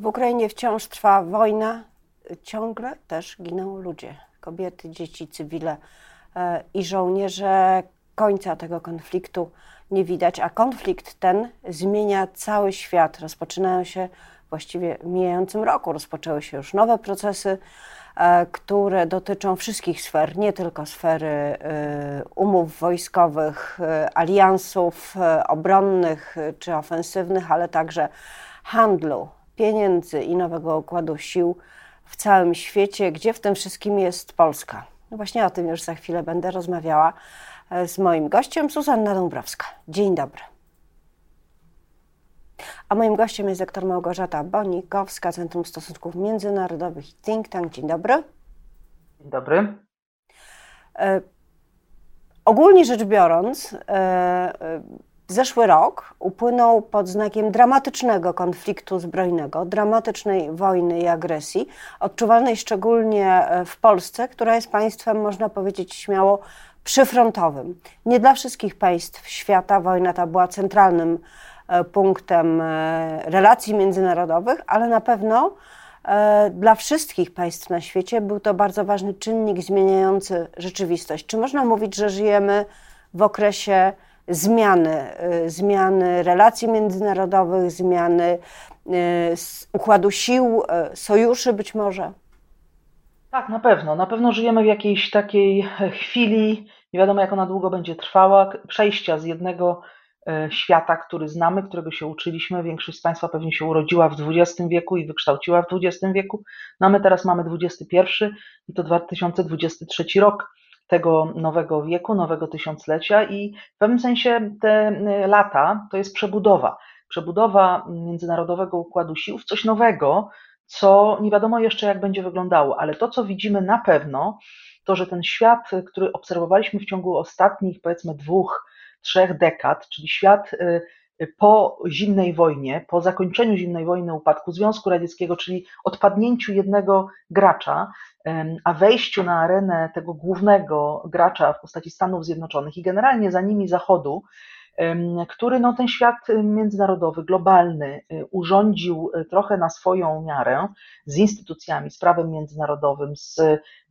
W Ukrainie wciąż trwa wojna, ciągle też giną ludzie, kobiety, dzieci, cywile e, i żołnierze. Końca tego konfliktu nie widać, a konflikt ten zmienia cały świat. Rozpoczynają się właściwie w mijającym roku, rozpoczęły się już nowe procesy, e, które dotyczą wszystkich sfer, nie tylko sfery e, umów wojskowych, aliansów obronnych czy ofensywnych, ale także handlu, pieniędzy i nowego układu sił w całym świecie, gdzie w tym wszystkim jest Polska. No właśnie o tym już za chwilę będę rozmawiała e, z moim gościem, Zuzanna Dąbrowska. Dzień dobry. A moim gościem jest doktor Małgorzata Bonikowska, Centrum Stosunków Międzynarodowych i Think Tank. Dzień dobry. Dzień dobry. E, ogólnie rzecz biorąc, e Zeszły rok upłynął pod znakiem dramatycznego konfliktu zbrojnego, dramatycznej wojny i agresji, odczuwalnej szczególnie e, w Polsce, która jest państwem, można powiedzieć śmiało, przyfrontowym. Nie dla wszystkich państw świata wojna ta była centralnym e, punktem e, relacji międzynarodowych, ale na pewno dla wszystkich państw na świecie był to bardzo ważny czynnik zmieniający rzeczywistość. Czy można mówić, że żyjemy w okresie zmiany, y, zmiany relacji międzynarodowych, zmiany y, układu sił, y, sojuszy być może? Tak, na pewno. Na pewno żyjemy w jakiejś takiej chwili, nie wiadomo jak ona długo będzie trwała, przejścia z jednego świata, który znamy, którego się uczyliśmy. Większość z Państwa pewnie się urodziła w XX wieku i wykształciła w XX wieku. No my teraz mamy XXI i to 2023 rok tego nowego wieku, nowego tysiąclecia i w pewnym sensie te y, lata to jest przebudowa. Przebudowa międzynarodowego układu sił w coś nowego, co nie wiadomo jeszcze jak będzie wyglądało, ale to, co widzimy na pewno, to że ten świat, który obserwowaliśmy w ciągu ostatnich powiedzmy dwóch, trzech dekad, czyli świat y, po zimnej wojnie, po zakończeniu zimnej wojny, upadku Związku Radzieckiego, czyli odpadnięciu jednego gracza, a wejściu na arenę tego głównego gracza w postaci Stanów Zjednoczonych i generalnie za nimi Zachodu, który no, ten świat międzynarodowy, globalny urządził y, trochę na swoją miarę z instytucjami, z prawem międzynarodowym, z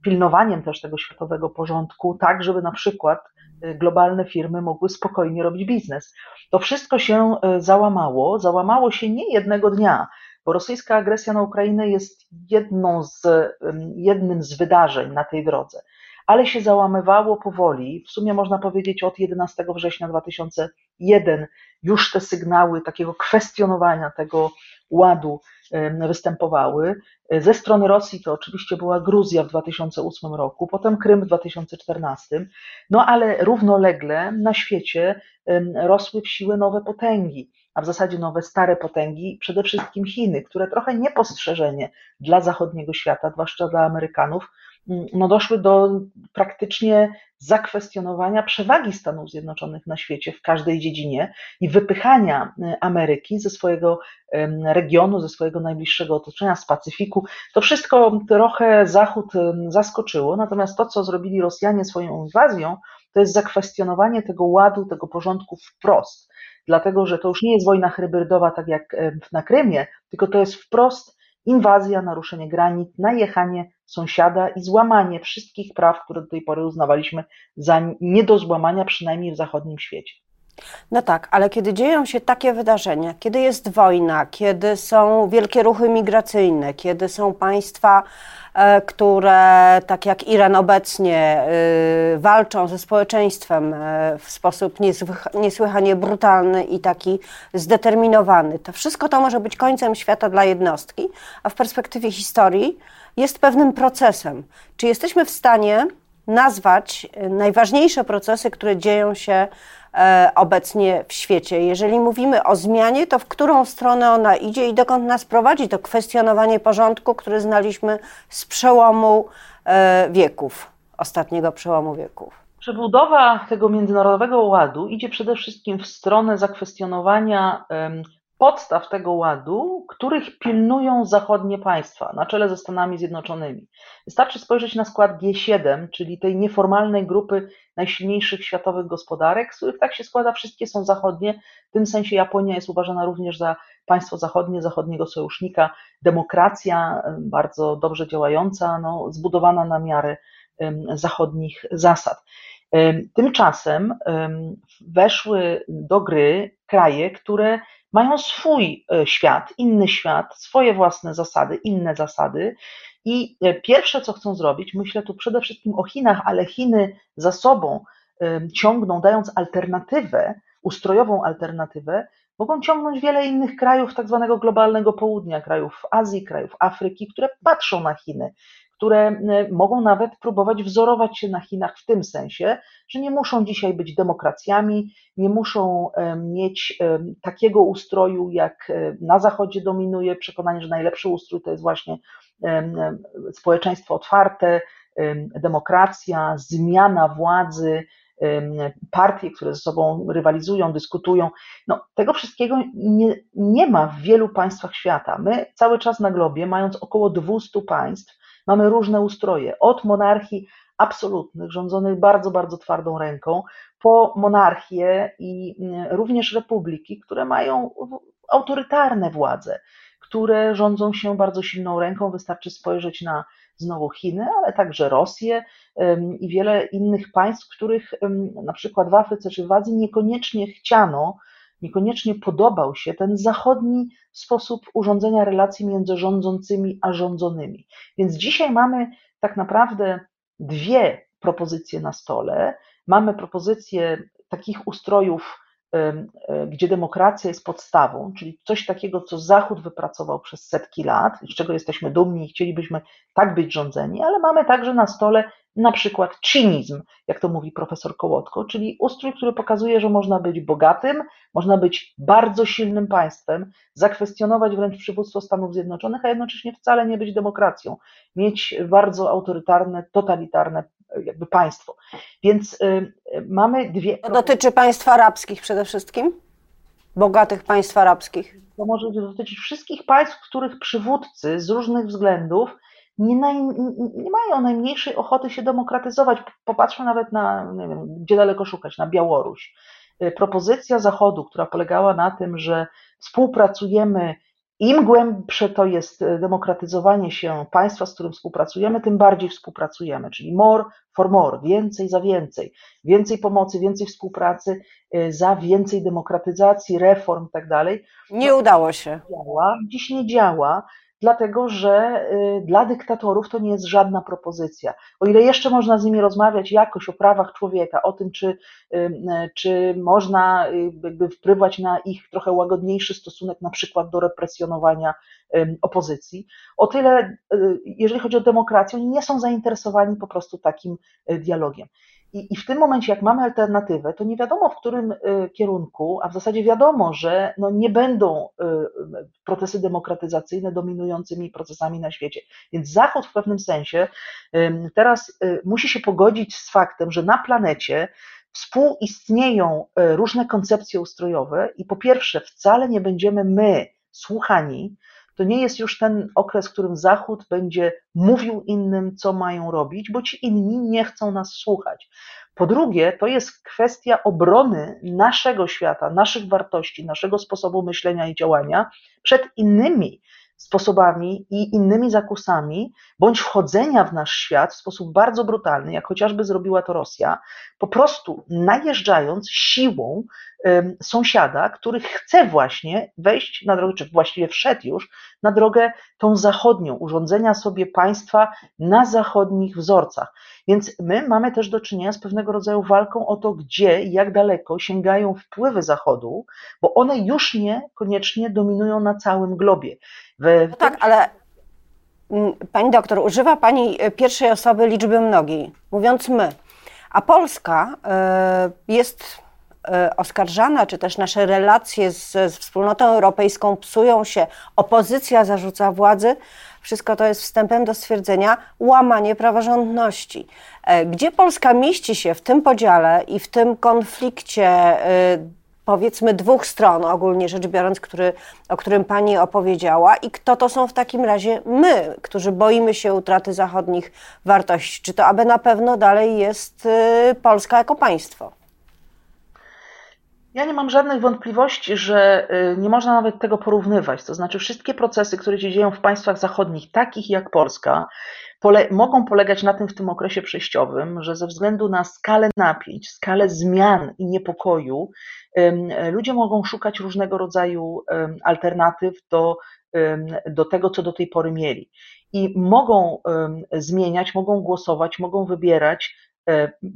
pilnowaniem też tego światowego porządku, tak żeby na przykład y, globalne firmy mogły spokojnie robić biznes. To wszystko się załamało, załamało się nie jednego dnia bo rosyjska agresja na Ukrainę jest jedną z, jednym z wydarzeń na tej drodze, ale się załamywało powoli. W sumie można powiedzieć od 11 września 2001 już te sygnały takiego kwestionowania tego ładu występowały. Ze strony Rosji to oczywiście była Gruzja w 2008 roku, potem Krym w 2014, no ale równolegle na świecie rosły w siłę nowe potęgi a w zasadzie nowe, stare potęgi, przede wszystkim Chiny, które trochę niepostrzeżenie dla zachodniego świata, zwłaszcza dla Amerykanów, mm, no doszły do praktycznie zakwestionowania przewagi Stanów Zjednoczonych na świecie w każdej dziedzinie i wypychania y, Ameryki ze swojego regionu, ze swojego najbliższego otoczenia, z Pacyfiku. To wszystko trochę Zachód zaskoczyło, natomiast to, co zrobili Rosjanie swoją inwazją, to jest zakwestionowanie tego ładu, tego porządku wprost dlatego że to już nie jest wojna hybrydowa, tak jak na Krymie, tylko to jest wprost inwazja, naruszenie granic, najechanie sąsiada i złamanie wszystkich praw, które do tej pory uznawaliśmy za nie do złamania, przynajmniej w zachodnim świecie. No tak, ale kiedy dzieją się takie wydarzenia, kiedy jest wojna, kiedy są wielkie ruchy migracyjne, kiedy są państwa, e, które, tak jak Iran obecnie, e, walczą ze społeczeństwem e, w sposób niesłychanie brutalny i taki zdeterminowany, to wszystko to może być końcem świata dla jednostki, a w perspektywie historii jest pewnym procesem. Czy jesteśmy w stanie nazwać najważniejsze procesy, które dzieją się obecnie w świecie. Jeżeli mówimy o zmianie, to w którą stronę ona idzie i dokąd nas prowadzi to kwestionowanie porządku, który znaliśmy z przełomu e, wieków, ostatniego przełomu wieków? Przebudowa tego międzynarodowego ładu idzie przede wszystkim w stronę zakwestionowania podstaw tego ładu, których pilnują zachodnie państwa, na czele ze Stanami Zjednoczonymi. Wystarczy spojrzeć na skład G7, czyli tej nieformalnej grupy najsilniejszych światowych gospodarek, z których tak się składa, wszystkie są zachodnie. W tym sensie Japonia jest uważana również za państwo zachodnie, zachodniego sojusznika, demokracja bardzo dobrze działająca, no, zbudowana na miarę zachodnich zasad. Tymczasem weszły do gry kraje, które mają swój e, świat, inny świat, swoje własne zasady, inne zasady. I e, pierwsze, co chcą zrobić, myślę tu przede wszystkim o Chinach, ale Chiny za sobą ciągną, dając alternatywę, ustrojową alternatywę, mogą ciągnąć wiele innych krajów tak zwanego globalnego południa, krajów Azji, krajów Afryki, które patrzą na Chiny, które e, mogą nawet próbować wzorować się na Chinach w tym sensie, że nie muszą dzisiaj być demokracjami, nie muszą e, mieć e, takiego ustroju, jak na Zachodzie dominuje przekonanie, że najlepszy ustrój to jest właśnie społeczeństwo otwarte, demokracja, zmiana władzy, partie, które ze sobą rywalizują, dyskutują. No, tego wszystkiego nie, nie ma w wielu państwach świata. My cały czas na globie, mając około 200 państw, mamy różne ustroje, od monarchii absolutnych, rządzonych bardzo, bardzo twardą ręką, po monarchie i mm, również republiki, które mają autorytarne władze, które rządzą się bardzo silną ręką. Wystarczy spojrzeć na znowu Chiny, ale także Rosję i wiele innych państw, których na przykład w Afryce czy w Azji niekoniecznie chciano, niekoniecznie podobał się ten zachodni sposób urządzenia relacji między rządzącymi a rządzonymi. Więc dzisiaj mamy tak naprawdę dwie propozycje na stole. Mamy propozycję takich ustrojów, e, gdzie demokracja jest podstawą, czyli coś takiego, co Zachód wypracował przez setki lat, z czego jesteśmy dumni i chcielibyśmy tak być rządzeni, ale mamy także na stole na przykład czynizm, jak to mówi profesor Kołotko, czyli ustrój, który pokazuje, że można być bogatym, można być bardzo silnym państwem, zakwestionować wręcz przywództwo Stanów Zjednoczonych, a jednocześnie wcale nie być demokracją, mieć bardzo autorytarne, totalitarne jakby państwo. Więc y, mamy dwie. To dotyczy państw arabskich przede wszystkim? Bogatych państw arabskich? To może dotyczyć wszystkich państw, w których przywódcy z różnych względów nie, naj, nie mają najmniejszej ochoty się demokratyzować. Popatrzmy nawet na, nie wiem, gdzie daleko szukać, na Białoruś. Y, propozycja Zachodu, która polegała na tym, że współpracujemy, im głębsze to jest y, demokratyzowanie się państwa, z którym współpracujemy, tym bardziej współpracujemy, czyli more for more, więcej za więcej, więcej pomocy, więcej współpracy y, za więcej demokratyzacji, reform i tak dalej. Nie udało się. Działa, dziś nie działa dlatego że y, dla dyktatorów to nie jest żadna propozycja. O ile jeszcze można z nimi rozmawiać jakoś o prawach człowieka, o tym, czy, y, y, czy można jakby wpływać na ich trochę łagodniejszy stosunek, na przykład do represjonowania opozycji, o tyle, jeżeli chodzi o demokrację, oni nie są zainteresowani po prostu takim dialogiem. I, I, w tym momencie, jak mamy alternatywę, to nie wiadomo w którym y, kierunku, a w zasadzie wiadomo, że no nie będą y, procesy demokratyzacyjne dominującymi procesami na świecie. Więc Zachód w pewnym sensie teraz y, musi się pogodzić z faktem, że na planecie współistnieją różne koncepcje ustrojowe i po pierwsze, wcale nie będziemy my słuchani, to nie jest już ten okres, w którym Zachód będzie mówił innym, co mają robić, bo ci inni nie chcą nas słuchać. Po drugie, to jest kwestia obrony naszego świata, naszych wartości, naszego sposobu myślenia i działania przed innymi sposobami i innymi zakusami, bądź wchodzenia w nasz świat w sposób bardzo brutalny, jak chociażby zrobiła to Rosja, po prostu najeżdżając siłą sąsiada, który chce właśnie wejść na drogę, czy właściwie wszedł już na drogę tą zachodnią, urządzenia sobie państwa na zachodnich wzorcach. Więc my mamy też do czynienia z pewnego rodzaju walką o to, gdzie i jak daleko sięgają wpływy Zachodu, bo one już nie koniecznie dominują na całym globie. No tak, ale mm, Pani doktor, używa Pani pierwszej osoby liczby mnogiej, mówiąc my. A Polska y, jest oskarżana, czy też nasze relacje z, z, wspólnotą europejską psują się, opozycja zarzuca władzy, wszystko to jest wstępem do stwierdzenia łamanie praworządności. E, gdzie Polska mieści się w tym podziale i w tym konflikcie y, powiedzmy dwóch stron, ogólnie rzecz biorąc, który, o którym Pani opowiedziała, i kto to są w takim razie my, którzy boimy się utraty zachodnich wartości? Czy to aby na pewno dalej jest Polska jako państwo? Ja nie mam żadnych wątpliwości, że y, nie można nawet tego porównywać. To znaczy, wszystkie procesy, które się dzieją w państwach zachodnich, takich jak Polska, pole mogą polegać na tym w tym okresie przejściowym, że ze względu na skalę napięć, skalę zmian i niepokoju, ludzie mogą szukać różnego rodzaju alternatyw do, do tego, co do tej pory mieli. I mogą zmieniać, mogą głosować, mogą wybierać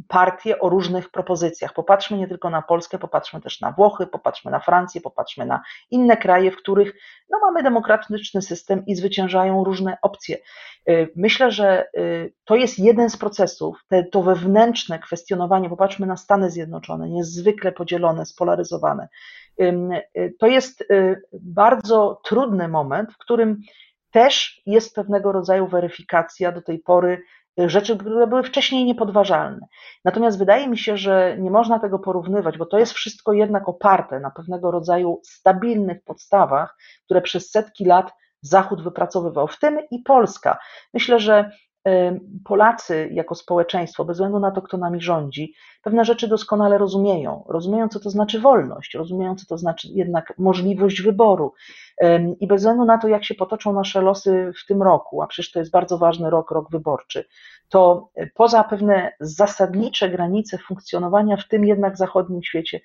partie o różnych propozycjach. Popatrzmy nie tylko na Polskę, popatrzmy też na Włochy, popatrzmy na Francję, popatrzmy na inne kraje, w których no, mamy demokratyczny system i zwyciężają różne opcje. E, myślę, że e, to jest jeden z procesów, te, to wewnętrzne kwestionowanie, popatrzmy na Stany Zjednoczone, niezwykle podzielone, spolaryzowane. To jest bardzo trudny moment, w którym też jest pewnego rodzaju weryfikacja do tej pory rzeczy, które były wcześniej niepodważalne. Natomiast wydaje mi się, że nie można tego porównywać, bo to jest wszystko jednak oparte na pewnego rodzaju stabilnych podstawach, które przez setki lat Zachód wypracowywał, w tym i Polska. Myślę, że Polacy jako społeczeństwo, bez względu na to, kto nami rządzi, pewne rzeczy doskonale rozumieją. Rozumieją, co to znaczy wolność, rozumieją, co to znaczy jednak możliwość wyboru. I bez względu na to, jak się potoczą nasze losy w tym roku, a przecież to jest bardzo ważny rok, rok wyborczy, to poza pewne zasadnicze granice funkcjonowania w tym jednak zachodnim świecie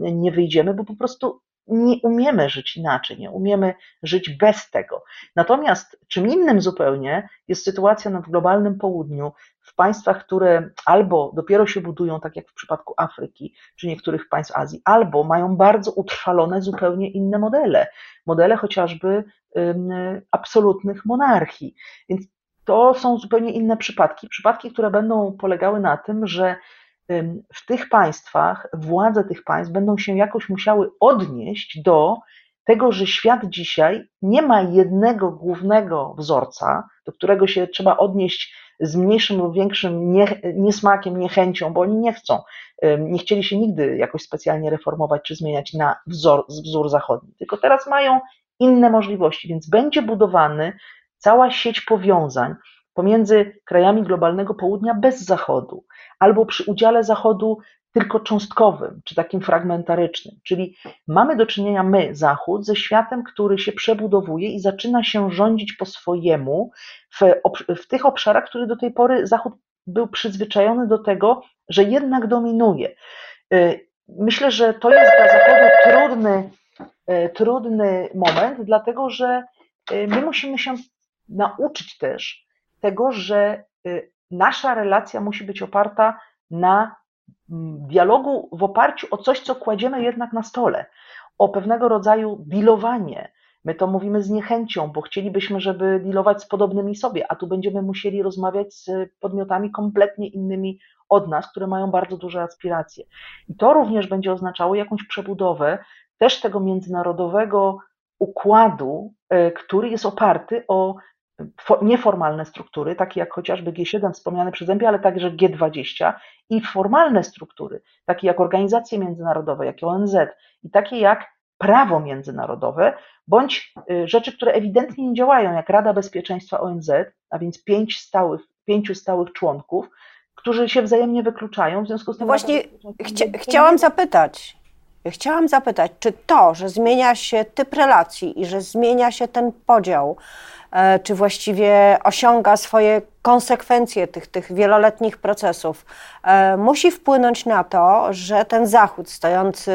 nie wyjdziemy, bo po prostu nie umiemy żyć inaczej, nie umiemy żyć bez tego. Natomiast czym innym zupełnie jest sytuacja na globalnym południu, w państwach, które albo dopiero się budują, tak jak w przypadku Afryki czy niektórych państw Azji, albo mają bardzo utrwalone zupełnie inne modele, modele chociażby absolutnych monarchii. Więc to są zupełnie inne przypadki, przypadki, które będą polegały na tym, że w tych państwach władze tych państw będą się jakoś musiały odnieść do tego, że świat dzisiaj nie ma jednego głównego wzorca, do którego się trzeba odnieść z mniejszym lub większym niesmakiem, niechęcią, bo oni nie chcą, nie chcieli się nigdy jakoś specjalnie reformować czy zmieniać na wzór, wzór zachodni, tylko teraz mają inne możliwości, więc będzie budowany cała sieć powiązań pomiędzy krajami globalnego południa bez Zachodu, albo przy udziale Zachodu tylko cząstkowym, czy takim fragmentarycznym. Czyli mamy do czynienia my, Zachód, ze światem, który się przebudowuje i zaczyna się rządzić po swojemu w, w tych obszarach, które do tej pory Zachód był przyzwyczajony do tego, że jednak dominuje. Y, myślę, że to jest dla Zachodu trudny, y, trudny moment, dlatego że y, my musimy się nauczyć też tego, że nasza relacja musi być oparta na mm, dialogu w oparciu o coś, co kładziemy jednak na stole, o pewnego rodzaju dealowanie. My to mówimy z niechęcią, bo chcielibyśmy, żeby dealować z podobnymi sobie, a tu będziemy musieli rozmawiać z podmiotami kompletnie innymi od nas, które mają bardzo duże aspiracje. I to również będzie oznaczało jakąś przebudowę też tego międzynarodowego układu, e, który jest oparty o nieformalne struktury, takie jak chociażby G7 wspomniane przeze mnie, ale także G20 i formalne struktury, takie jak organizacje międzynarodowe, jak ONZ i takie jak prawo międzynarodowe, bądź y, rzeczy, które ewidentnie nie działają, jak Rada Bezpieczeństwa ONZ, a więc pięć stałych, pięciu stałych członków, którzy się wzajemnie wykluczają. W związku z tym. Właśnie chcia, chciałam zapytać. Chciałam zapytać, czy to, że zmienia się typ relacji i że zmienia się ten podział, E, czy właściwie osiąga swoje konsekwencje tych, tych wieloletnich procesów, e, musi wpłynąć na to, że ten Zachód, stojący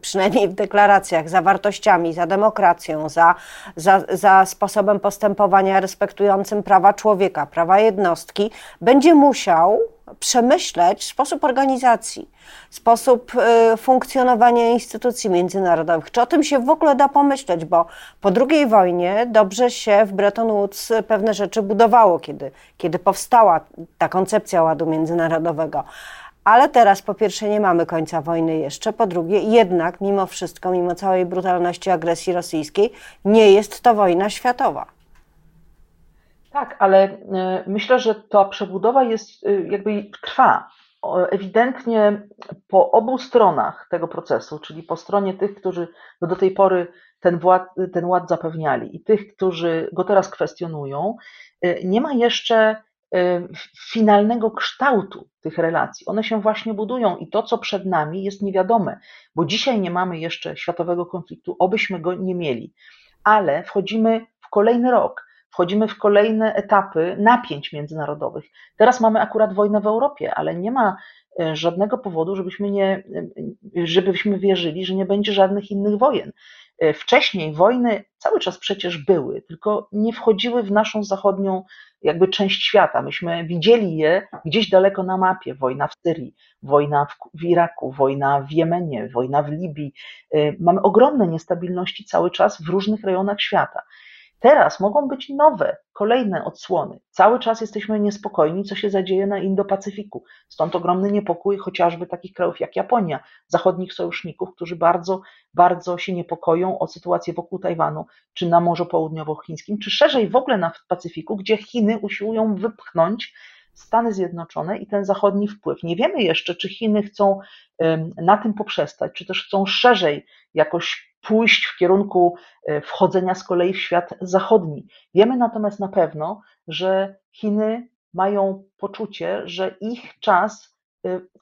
przynajmniej w deklaracjach za wartościami, za demokracją, za, za, za sposobem postępowania respektującym prawa człowieka, prawa jednostki, będzie musiał przemyśleć sposób organizacji, sposób y, funkcjonowania instytucji międzynarodowych. Czy o tym się w ogóle da pomyśleć, bo po II wojnie dobrze się w Bretton Woods pewne rzeczy budowało, kiedy, kiedy powstała ta koncepcja ładu międzynarodowego. Ale teraz po pierwsze nie mamy końca wojny jeszcze, po drugie jednak mimo wszystko, mimo całej brutalności agresji rosyjskiej, nie jest to wojna światowa. Tak, ale e, myślę, że ta przebudowa jest, e, jakby trwa. ewidentnie po obu stronach tego procesu, czyli po stronie tych, którzy do tej pory ten, wład, ten ład zapewniali i tych, którzy go teraz kwestionują, nie ma jeszcze finalnego kształtu tych relacji. One się właśnie budują i to, co przed nami, jest niewiadome, bo dzisiaj nie mamy jeszcze światowego konfliktu, obyśmy go nie mieli, ale wchodzimy w kolejny rok, wchodzimy w kolejne etapy napięć międzynarodowych. Teraz mamy akurat wojnę w Europie, ale nie ma e, żadnego powodu, żebyśmy, nie, e, żebyśmy wierzyli, że nie będzie żadnych innych wojen. E, wcześniej wojny cały czas przecież były, tylko nie wchodziły w naszą zachodnią jakby część świata. Myśmy widzieli je gdzieś daleko na mapie. Wojna w Syrii, wojna w, Iraku, wojna w Jemenie, wojna w Libii. Mamy ogromne niestabilności cały czas w różnych rejonach świata. Teraz mogą być nowe, kolejne odsłony. Cały czas jesteśmy niespokojni, co się zadzieje na Indo-Pacyfiku. Stąd ogromny niepokój chociażby takich krajów jak Japonia, zachodnich sojuszników, którzy bardzo, bardzo się niepokoją o sytuację wokół Tajwanu, czy na Morzu Południowochińskim, czy szerzej w ogóle na Pacyfiku, gdzie Chiny usiłują wypchnąć Stany Zjednoczone i ten zachodni wpływ. Nie wiemy jeszcze, czy Chiny chcą na tym poprzestać, czy też chcą szerzej jakoś pójść w kierunku e, wchodzenia z kolei w świat zachodni. Wiemy natomiast na pewno, że Chiny mają poczucie, że ich czas,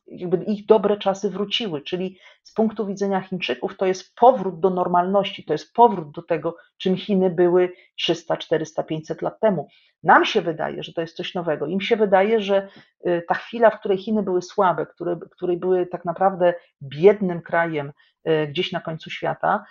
jakby ich dobre czasy wróciły, czyli z punktu widzenia Chińczyków to jest powrót do normalności, to jest powrót do tego, czym Chiny były 300, 400, 500 lat temu. Nam się wydaje, że to jest coś nowego. Im się wydaje, że e, ta chwila, w której Chiny były słabe, które, które były tak naprawdę biednym krajem, E, gdzieś na końcu świata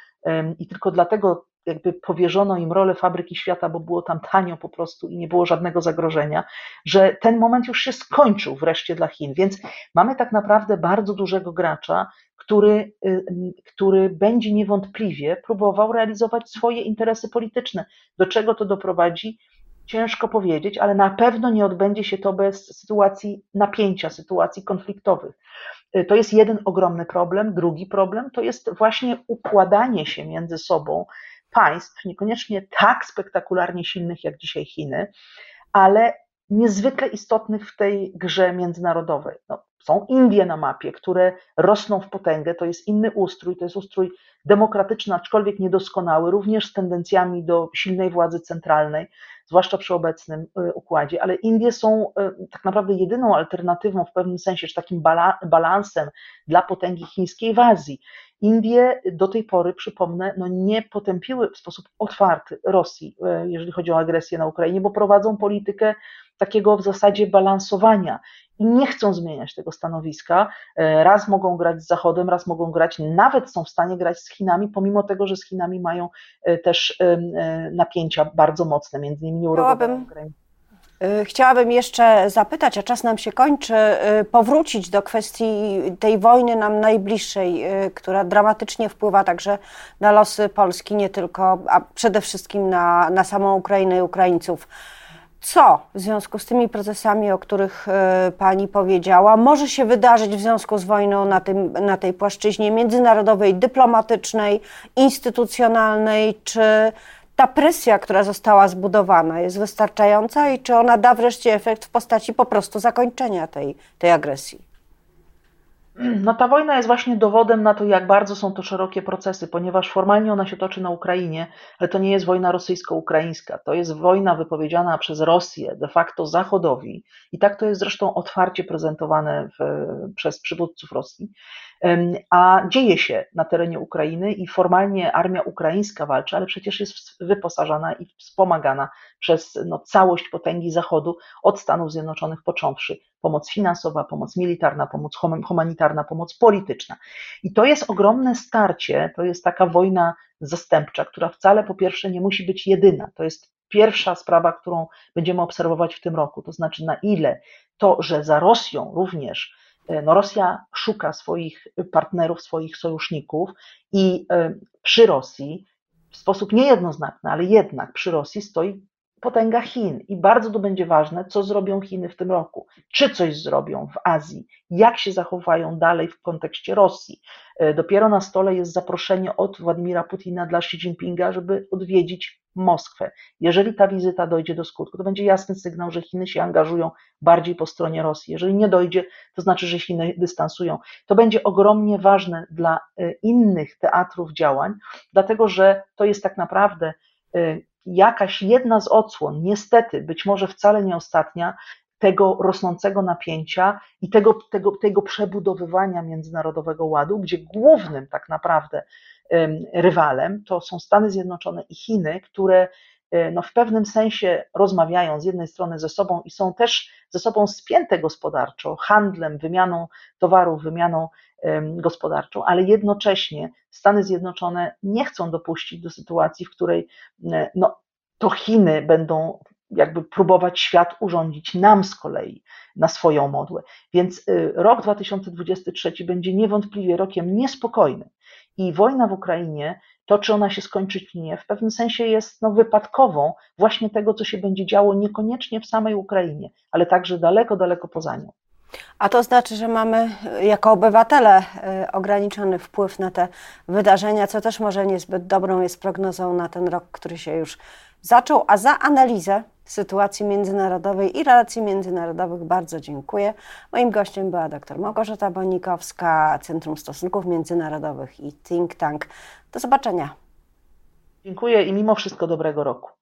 i tylko dlatego jakby powierzono im rolę fabryki świata, bo było tam tanio po prostu i nie było żadnego zagrożenia, że ten moment już się skończył wreszcie dla Chin. Więc mamy tak naprawdę bardzo dużego gracza, który, y, który będzie niewątpliwie próbował realizować swoje interesy polityczne. Do czego to doprowadzi? Ciężko powiedzieć, ale na pewno nie odbędzie się to bez sytuacji napięcia, sytuacji konfliktowych. Y, to jest jeden ogromny problem. Drugi problem to jest właśnie układanie się między sobą państw, niekoniecznie tak spektakularnie silnych jak dzisiaj Chiny, ale niezwykle istotnych w tej grze międzynarodowej. No, są Indie na mapie, które rosną w potęgę, to jest inny ustrój, to jest ustrój demokratyczny, aczkolwiek niedoskonały, również z tendencjami do silnej władzy centralnej zwłaszcza przy obecnym y, układzie, ale Indie są y, tak naprawdę jedyną alternatywą w pewnym sensie, czy takim balansem dla potęgi chińskiej w Azji. Indie do tej pory, przypomnę, no nie potępiły w sposób otwarty Rosji, y, jeżeli chodzi o agresję na Ukrainie, bo prowadzą politykę takiego w zasadzie balansowania i nie chcą zmieniać tego stanowiska. E, raz mogą grać z Zachodem, raz mogą grać, nawet są w stanie grać z Chinami, pomimo tego, że z Chinami mają e, też e, napięcia bardzo mocne, między innymi Chciałabym, chciałabym jeszcze zapytać, a czas nam się kończy, powrócić do kwestii tej wojny nam najbliższej, która dramatycznie wpływa także na losy Polski, nie tylko, a przede wszystkim na, na samą Ukrainę i Ukraińców. Co w związku z tymi procesami, o których Pani powiedziała, może się wydarzyć w związku z wojną na, tym, na tej płaszczyźnie międzynarodowej, dyplomatycznej, instytucjonalnej, czy ta presja, która została zbudowana, jest wystarczająca i czy ona da wreszcie efekt w postaci po prostu zakończenia tej, tej agresji? No ta wojna jest właśnie dowodem na to, jak bardzo są to szerokie procesy, ponieważ formalnie ona się toczy na Ukrainie, ale to nie jest wojna rosyjsko-ukraińska, to jest wojna wypowiedziana przez Rosję, de facto Zachodowi. I tak to jest zresztą otwarcie prezentowane w, przez przywódców Rosji, a dzieje się na terenie Ukrainy i formalnie armia ukraińska walczy, ale przecież jest wyposażana i wspomagana przez no, całość potęgi Zachodu, od Stanów Zjednoczonych począwszy. Pomoc finansowa, pomoc militarna, pomoc humanitarna, pomoc polityczna. I to jest ogromne starcie, to jest taka wojna zastępcza, która wcale po pierwsze nie musi być jedyna. To jest pierwsza sprawa, którą będziemy obserwować w tym roku, to znaczy na ile to, że za Rosją również no Rosja szuka swoich partnerów, swoich sojuszników i e, przy Rosji w sposób niejednoznaczny, ale jednak przy Rosji stoi potęga Chin i bardzo to będzie ważne, co zrobią Chiny w tym roku. Czy coś zrobią w Azji, jak się zachowają dalej w kontekście Rosji. E, dopiero na stole jest zaproszenie od Władimira Putina dla Xi Jinpinga, żeby odwiedzić Moskwę. Jeżeli ta wizyta dojdzie do skutku, to będzie jasny sygnał, że Chiny się angażują bardziej po stronie Rosji. Jeżeli nie dojdzie, to znaczy, że Chiny dystansują. To będzie ogromnie ważne dla e, innych teatrów działań, dlatego że to jest tak naprawdę e, jakaś jedna z odsłon, niestety, być może wcale nie ostatnia, tego rosnącego napięcia i tego, tego, tego przebudowywania międzynarodowego ładu, gdzie głównym tak naprawdę rywalem to są Stany Zjednoczone i Chiny, które no, w pewnym sensie rozmawiają z jednej strony ze sobą i są też ze sobą spięte gospodarczo, handlem, wymianą towarów, wymianą gospodarczą, ale jednocześnie Stany Zjednoczone nie chcą dopuścić do sytuacji, w której e, no, to Chiny będą jakby próbować świat urządzić nam z kolei na swoją modłę. Więc y, rok 2023 będzie niewątpliwie rokiem niespokojnym. I wojna w Ukrainie, to czy ona się skończy, czy nie, w pewnym sensie jest no, wypadkową właśnie tego, co się będzie działo niekoniecznie w samej Ukrainie, ale także daleko, daleko poza nią. A to znaczy, że mamy jako obywatele y, ograniczony wpływ na te wydarzenia, co też może niezbyt dobrą jest prognozą na ten rok, który się już zaczął. A za analizę sytuacji międzynarodowej i relacji międzynarodowych bardzo dziękuję. Moim gościem była dr Małgorzata Bonikowska, Centrum Stosunków Międzynarodowych i Think Tank. Do zobaczenia. Dziękuję i mimo wszystko dobrego roku.